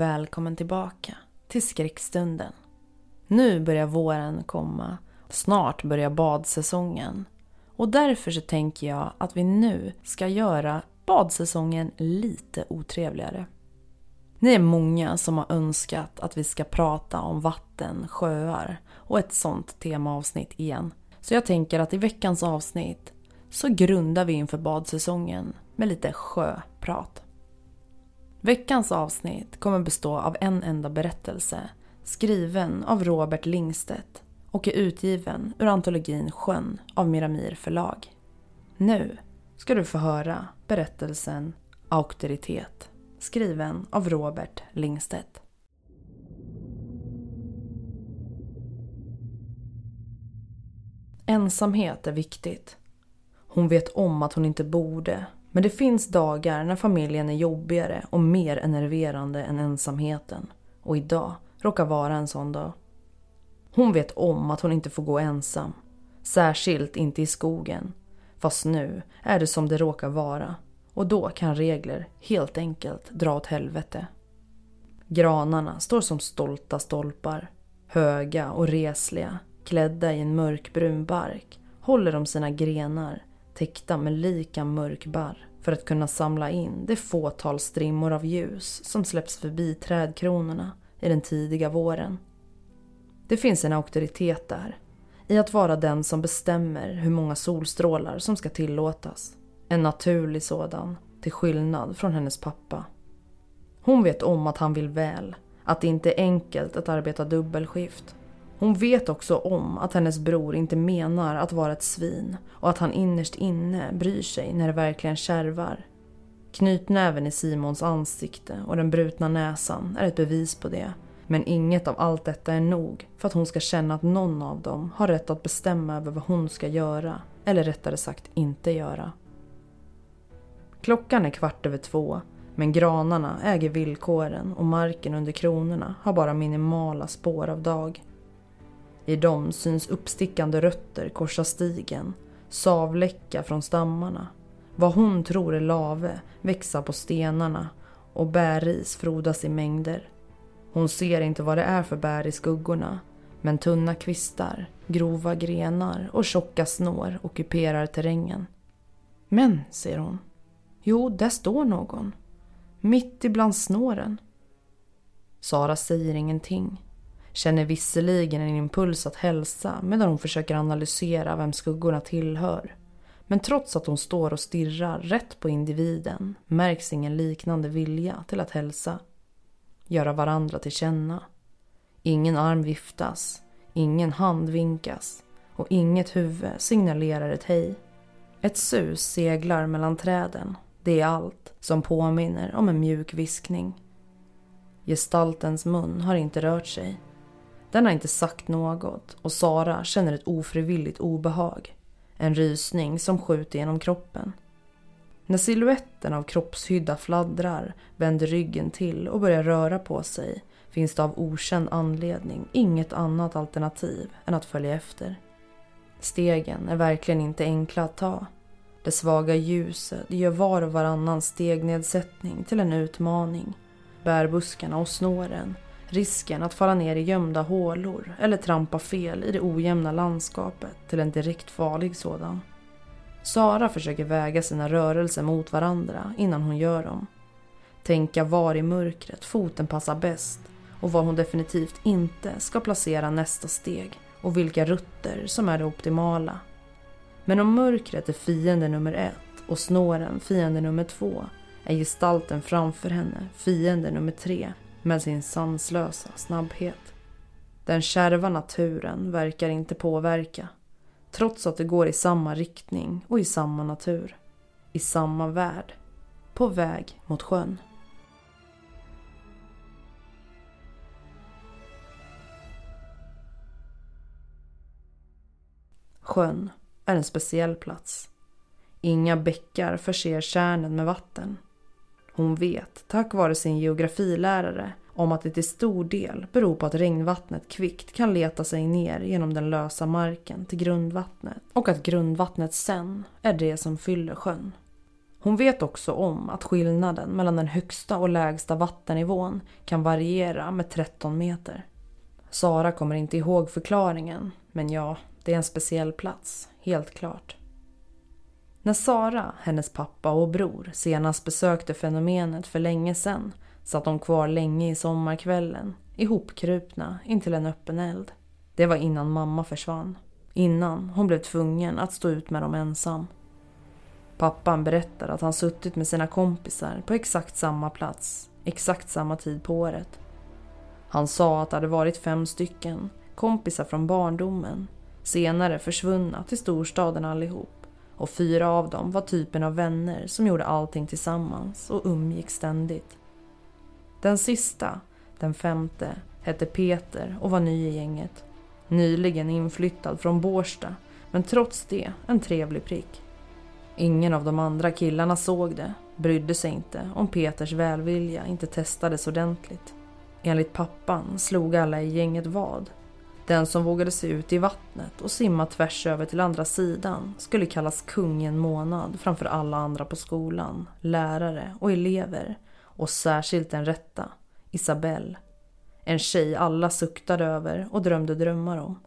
Och välkommen tillbaka till Skräckstunden. Nu börjar våren komma. Snart börjar badsäsongen. Och därför så tänker jag att vi nu ska göra badsäsongen lite otrevligare. Ni är många som har önskat att vi ska prata om vatten, sjöar och ett sånt temaavsnitt igen. Så jag tänker att i veckans avsnitt så grundar vi inför badsäsongen med lite sjöprat. Veckans avsnitt kommer bestå av en enda berättelse skriven av Robert Lingstedt och är utgiven ur antologin Sjön av Miramir förlag. Nu ska du få höra berättelsen Auktoritet skriven av Robert Lingstedt. Ensamhet är viktigt. Hon vet om att hon inte borde men det finns dagar när familjen är jobbigare och mer enerverande än ensamheten. Och idag råkar vara en sån dag. Hon vet om att hon inte får gå ensam. Särskilt inte i skogen. Fast nu är det som det råkar vara. Och då kan regler helt enkelt dra åt helvete. Granarna står som stolta stolpar. Höga och resliga, klädda i en mörkbrun bark, håller de sina grenar täckta med lika mörk barr för att kunna samla in det fåtal strimmor av ljus som släpps förbi trädkronorna i den tidiga våren. Det finns en auktoritet där, i att vara den som bestämmer hur många solstrålar som ska tillåtas. En naturlig sådan, till skillnad från hennes pappa. Hon vet om att han vill väl, att det inte är enkelt att arbeta dubbelskift. Hon vet också om att hennes bror inte menar att vara ett svin och att han innerst inne bryr sig när det verkligen kärvar. Knytnäven i Simons ansikte och den brutna näsan är ett bevis på det. Men inget av allt detta är nog för att hon ska känna att någon av dem har rätt att bestämma över vad hon ska göra, eller rättare sagt inte göra. Klockan är kvart över två, men granarna äger villkoren och marken under kronorna har bara minimala spår av dag. I dem syns uppstickande rötter korsa stigen, savläcka från stammarna. Vad hon tror är lave växa på stenarna och bärris frodas i mängder. Hon ser inte vad det är för bär i skuggorna, men tunna kvistar, grova grenar och tjocka snår ockuperar terrängen. Men, säger hon. Jo, där står någon. Mitt ibland snåren. Sara säger ingenting känner visserligen en impuls att hälsa medan hon försöker analysera vem skuggorna tillhör. Men trots att hon står och stirrar rätt på individen märks ingen liknande vilja till att hälsa. Göra varandra till känna. Ingen arm viftas, ingen hand vinkas och inget huvud signalerar ett hej. Ett sus seglar mellan träden. Det är allt som påminner om en mjuk viskning. Gestaltens mun har inte rört sig den har inte sagt något och Sara känner ett ofrivilligt obehag. En rysning som skjuter genom kroppen. När siluetten av kroppshydda fladdrar, vänder ryggen till och börjar röra på sig finns det av okänd anledning inget annat alternativ än att följa efter. Stegen är verkligen inte enkla att ta. Det svaga ljuset gör var och varannan stegnedsättning till en utmaning. Bärbuskarna och snåren risken att falla ner i gömda hålor eller trampa fel i det ojämna landskapet till en direkt farlig sådan. Sara försöker väga sina rörelser mot varandra innan hon gör dem. Tänka var i mörkret foten passar bäst och var hon definitivt inte ska placera nästa steg och vilka rutter som är det optimala. Men om mörkret är fiende nummer ett och snåren fiende nummer två är gestalten framför henne fiende nummer tre med sin sanslösa snabbhet. Den kärva naturen verkar inte påverka trots att det går i samma riktning och i samma natur. I samma värld. På väg mot sjön. Sjön är en speciell plats. Inga bäckar förser kärnen med vatten. Hon vet, tack vare sin geografilärare, om att det till stor del beror på att regnvattnet kvickt kan leta sig ner genom den lösa marken till grundvattnet och att grundvattnet sen är det som fyller sjön. Hon vet också om att skillnaden mellan den högsta och lägsta vattennivån kan variera med 13 meter. Sara kommer inte ihåg förklaringen, men ja, det är en speciell plats, helt klart. När Sara, hennes pappa och bror senast besökte fenomenet för länge sedan satt de kvar länge i sommarkvällen, ihopkrupna intill en öppen eld. Det var innan mamma försvann. Innan hon blev tvungen att stå ut med dem ensam. Pappan berättar att han suttit med sina kompisar på exakt samma plats, exakt samma tid på året. Han sa att det hade varit fem stycken, kompisar från barndomen, senare försvunna till storstaden allihop. Och fyra av dem var typen av vänner som gjorde allting tillsammans och umgick ständigt. Den sista, den femte, hette Peter och var ny i gänget. Nyligen inflyttad från Bårsta, men trots det en trevlig prick. Ingen av de andra killarna såg det, brydde sig inte om Peters välvilja inte testades ordentligt. Enligt pappan slog alla i gänget vad. Den som vågade sig ut i vattnet och simma tvärs över till andra sidan skulle kallas kung i en månad framför alla andra på skolan, lärare och elever och särskilt den rätta, Isabelle. En tjej alla suktade över och drömde drömmar om.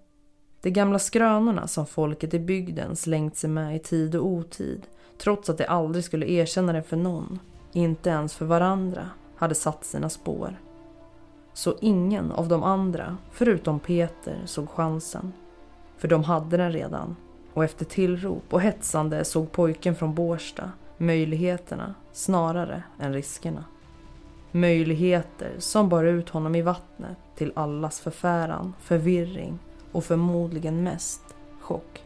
De gamla skrönorna som folket i bygden slängt sig med i tid och otid trots att de aldrig skulle erkänna det för någon, inte ens för varandra, hade satt sina spår. Så ingen av de andra, förutom Peter, såg chansen. För de hade den redan. Och efter tillrop och hetsande såg pojken från Bårsta möjligheterna snarare än riskerna. Möjligheter som bar ut honom i vattnet till allas förfäran, förvirring och förmodligen mest chock.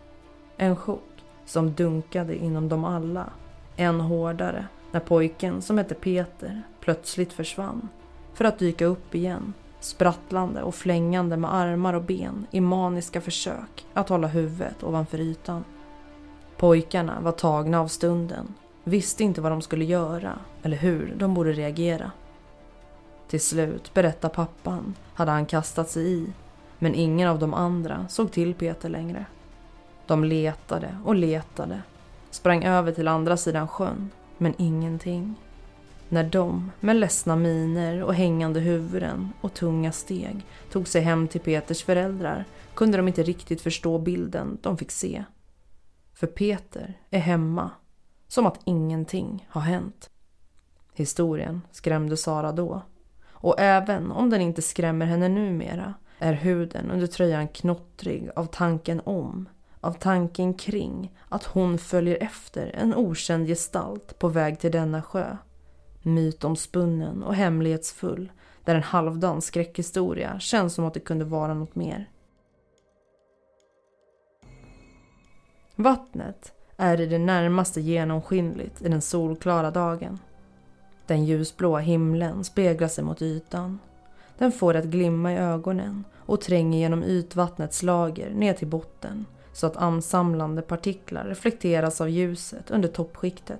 En chock som dunkade inom dem alla. Än hårdare när pojken som hette Peter plötsligt försvann för att dyka upp igen sprattlande och flängande med armar och ben i maniska försök att hålla huvudet ovanför ytan. Pojkarna var tagna av stunden, visste inte vad de skulle göra eller hur de borde reagera. Till slut, berättar pappan, hade han kastat sig i. Men ingen av de andra såg till Peter längre. De letade och letade. Sprang över till andra sidan sjön. Men ingenting. När de, med ledsna miner och hängande huvuden och tunga steg, tog sig hem till Peters föräldrar kunde de inte riktigt förstå bilden de fick se. För Peter är hemma. Som att ingenting har hänt. Historien skrämde Sara då. Och även om den inte skrämmer henne numera är huden under tröjan knottrig av tanken om, av tanken kring att hon följer efter en okänd gestalt på väg till denna sjö. Mytomspunnen och hemlighetsfull där en halvdan skräckhistoria känns som att det kunde vara något mer. Vattnet är i det närmaste genomskinligt i den solklara dagen. Den ljusblåa himlen speglar sig mot ytan. Den får att glimma i ögonen och tränger genom ytvattnets lager ner till botten så att ansamlande partiklar reflekteras av ljuset under toppskiktet.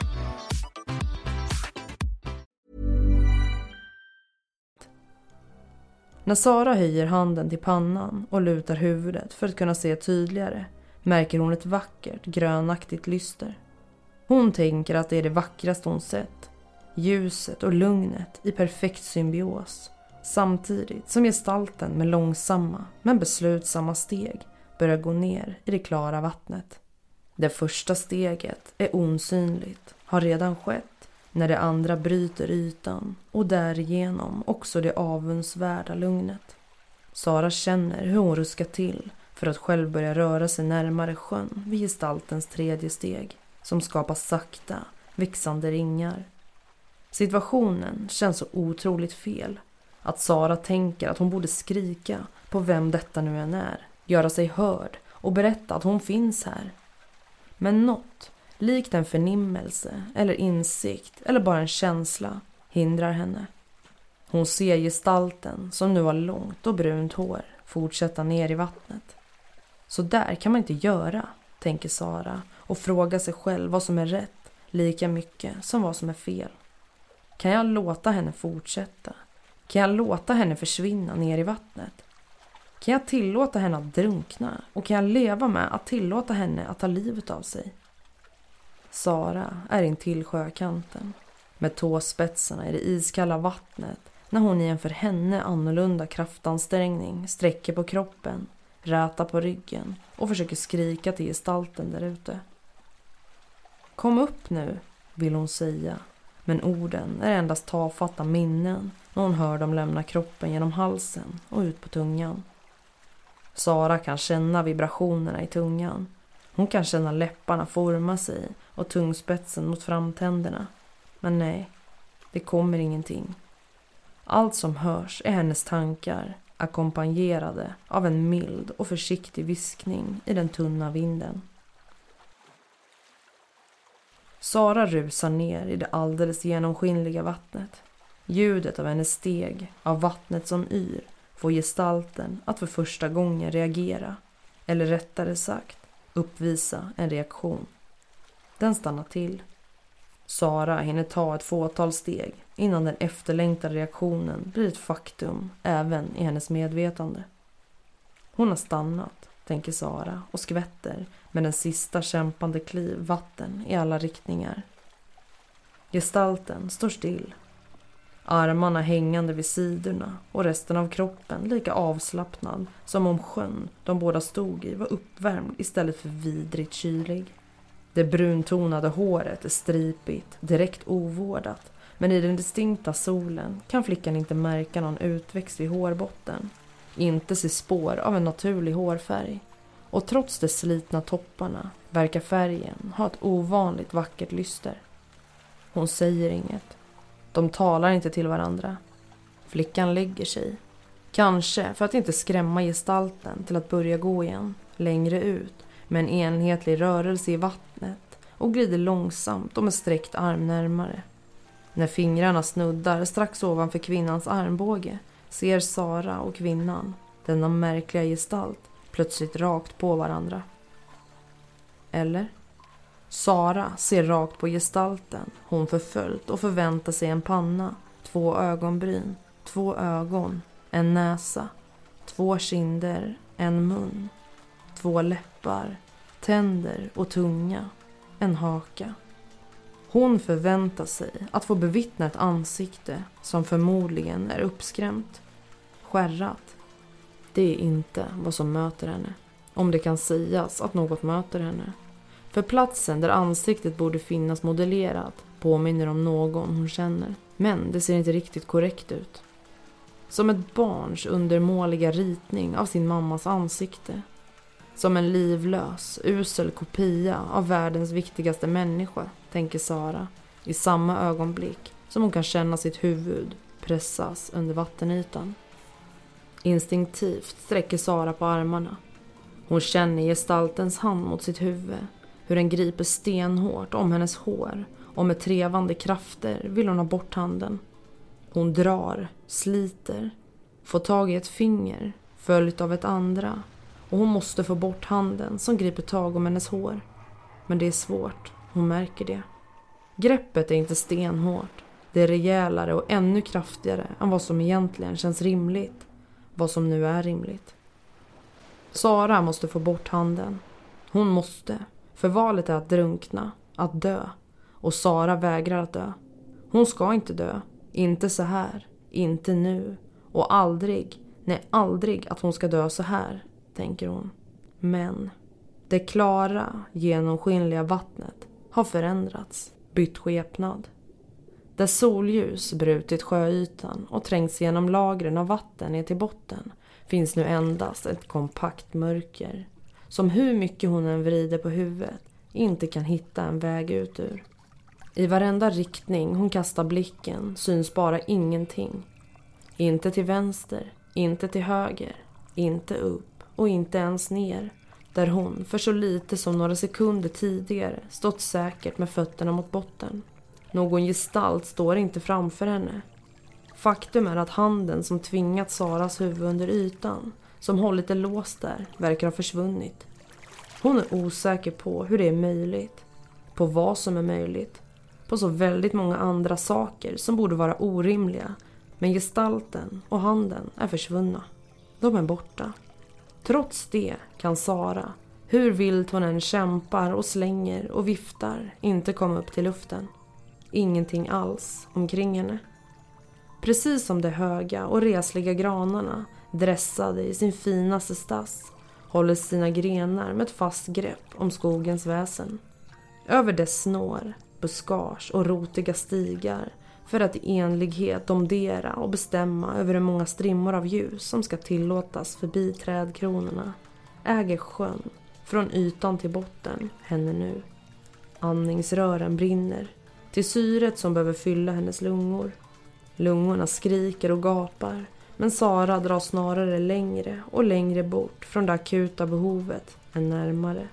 När Sara höjer handen till pannan och lutar huvudet för att kunna se tydligare märker hon ett vackert grönaktigt lyster. Hon tänker att det är det vackraste hon sett. Ljuset och lugnet i perfekt symbios. Samtidigt som gestalten med långsamma men beslutsamma steg börjar gå ner i det klara vattnet. Det första steget är osynligt, har redan skett när det andra bryter ytan och därigenom också det avundsvärda lugnet. Sara känner hur hon ruskar till för att själv börja röra sig närmare sjön vid gestaltens tredje steg som skapar sakta, växande ringar. Situationen känns så otroligt fel att Sara tänker att hon borde skrika på vem detta nu än är, göra sig hörd och berätta att hon finns här. Men något, likt en förnimmelse eller insikt eller bara en känsla, hindrar henne. Hon ser gestalten, som nu har långt och brunt hår, fortsätta ner i vattnet. Så där kan man inte göra, tänker Sara och frågar sig själv vad som är rätt lika mycket som vad som är fel. Kan jag låta henne fortsätta? Kan jag låta henne försvinna ner i vattnet? Kan jag tillåta henne att drunkna och kan jag leva med att tillåta henne att ta livet av sig? Sara är intill sjökanten med tåspetsarna i det iskalla vattnet när hon i en för henne annorlunda kraftansträngning sträcker på kroppen, rätar på ryggen och försöker skrika till gestalten där ute. Kom upp nu, vill hon säga, men orden är endast tafatta minnen när hon hör dem lämna kroppen genom halsen och ut på tungan. Sara kan känna vibrationerna i tungan. Hon kan känna läpparna forma sig och tungspetsen mot framtänderna. Men nej, det kommer ingenting. Allt som hörs är hennes tankar ackompanjerade av en mild och försiktig viskning i den tunna vinden. Sara rusar ner i det alldeles genomskinliga vattnet. Ljudet av hennes steg, av vattnet som yr, får gestalten att för första gången reagera. Eller rättare sagt, uppvisa en reaktion. Den stannar till. Sara hinner ta ett fåtal steg innan den efterlängtade reaktionen blir ett faktum även i hennes medvetande. Hon har stannat, tänker Sara och skvätter med den sista kämpande kliv vatten i alla riktningar. Gestalten står still. Armarna hängande vid sidorna och resten av kroppen lika avslappnad som om sjön de båda stod i var uppvärmd istället för vidrigt kylig. Det bruntonade håret är stripigt, direkt ovårdat men i den distinkta solen kan flickan inte märka någon utväxt i hårbotten. Inte se spår av en naturlig hårfärg. Och trots de slitna topparna verkar färgen ha ett ovanligt vackert lyster. Hon säger inget. De talar inte till varandra. Flickan lägger sig. Kanske för att inte skrämma gestalten till att börja gå igen, längre ut, med en enhetlig rörelse i vattnet och glider långsamt och med sträckt arm närmare. När fingrarna snuddar strax ovanför kvinnans armbåge ser Sara och kvinnan, denna märkliga gestalt, plötsligt rakt på varandra. Eller? Sara ser rakt på gestalten hon förföljt och förväntar sig en panna, två ögonbryn, två ögon, en näsa, två kinder, en mun, två läppar, tänder och tunga, en haka. Hon förväntar sig att få bevittna ett ansikte som förmodligen är uppskrämt, skärrat. Det är inte vad som möter henne. Om det kan sägas att något möter henne. För platsen där ansiktet borde finnas modellerat påminner om någon hon känner. Men det ser inte riktigt korrekt ut. Som ett barns undermåliga ritning av sin mammas ansikte. Som en livlös, usel kopia av världens viktigaste människa, tänker Sara i samma ögonblick som hon kan känna sitt huvud pressas under vattenytan. Instinktivt sträcker Sara på armarna. Hon känner gestaltens hand mot sitt huvud, hur den griper stenhårt om hennes hår och med trevande krafter vill hon ha bort handen. Hon drar, sliter, får tag i ett finger följt av ett andra och hon måste få bort handen som griper tag om hennes hår. Men det är svårt, hon märker det. Greppet är inte stenhårt. Det är rejälare och ännu kraftigare än vad som egentligen känns rimligt. Vad som nu är rimligt. Sara måste få bort handen. Hon måste. För valet är att drunkna, att dö. Och Sara vägrar att dö. Hon ska inte dö. Inte så här. Inte nu. Och aldrig, nej aldrig att hon ska dö så här, tänker hon. Men det klara, genomskinliga vattnet har förändrats, bytt skepnad. Där solljus brutit sjöytan och trängts genom lagren av vatten ner till botten finns nu endast ett kompakt mörker som hur mycket hon än vrider på huvudet inte kan hitta en väg ut ur. I varenda riktning hon kastar blicken syns bara ingenting. Inte till vänster, inte till höger, inte upp och inte ens ner. Där hon, för så lite som några sekunder tidigare, stått säkert med fötterna mot botten. Någon gestalt står inte framför henne. Faktum är att handen som tvingat Saras huvud under ytan, som hållit det låst där, verkar ha försvunnit. Hon är osäker på hur det är möjligt, på vad som är möjligt, på så väldigt många andra saker som borde vara orimliga. Men gestalten och handen är försvunna. De är borta. Trots det kan Sara, hur vilt hon än kämpar och slänger och viftar, inte komma upp till luften. Ingenting alls omkring henne. Precis som de höga och resliga granarna, dressade i sin finaste stass, håller sina grenar med ett fast grepp om skogens väsen. Över dess snår, buskage och rotiga stigar för att i enlighet domdera och bestämma över hur många strimmor av ljus som ska tillåtas förbi trädkronorna äger sjön, från ytan till botten, henne nu. Andningsrören brinner, till syret som behöver fylla hennes lungor. Lungorna skriker och gapar, men Sara drar snarare längre och längre bort från det akuta behovet än närmare.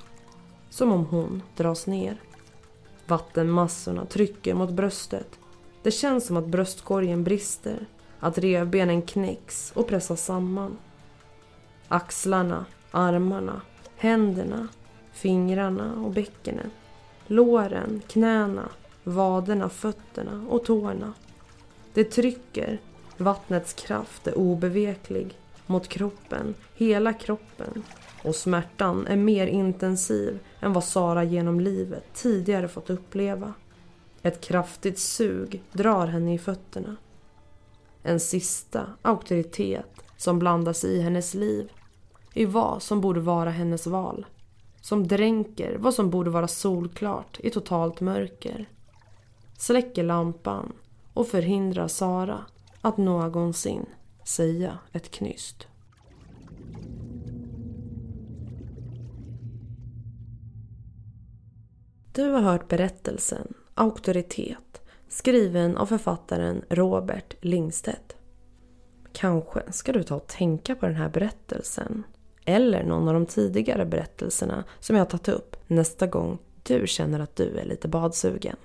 Som om hon dras ner. Vattenmassorna trycker mot bröstet. Det känns som att bröstkorgen brister, att revbenen knäcks och pressas samman. Axlarna, armarna, händerna, fingrarna och bäckenet. Låren, knäna, vaderna, fötterna och tårna. Det trycker, vattnets kraft är obeveklig, mot kroppen, hela kroppen. Och smärtan är mer intensiv än vad Sara genom livet tidigare fått uppleva. Ett kraftigt sug drar henne i fötterna. En sista auktoritet som blandas i hennes liv. I vad som borde vara hennes val. Som dränker vad som borde vara solklart i totalt mörker. Släcker lampan och förhindrar Sara att någonsin säga ett knyst. Du har hört berättelsen Auktoritet skriven av författaren Robert Lingstedt. Kanske ska du ta och tänka på den här berättelsen eller någon av de tidigare berättelserna som jag har tagit upp nästa gång du känner att du är lite badsugen.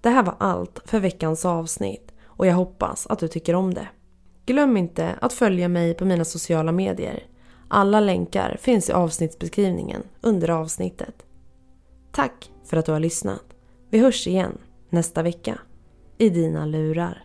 Det här var allt för veckans avsnitt och jag hoppas att du tycker om det. Glöm inte att följa mig på mina sociala medier. Alla länkar finns i avsnittsbeskrivningen under avsnittet. Tack för att du har lyssnat. Vi hörs igen nästa vecka i dina lurar.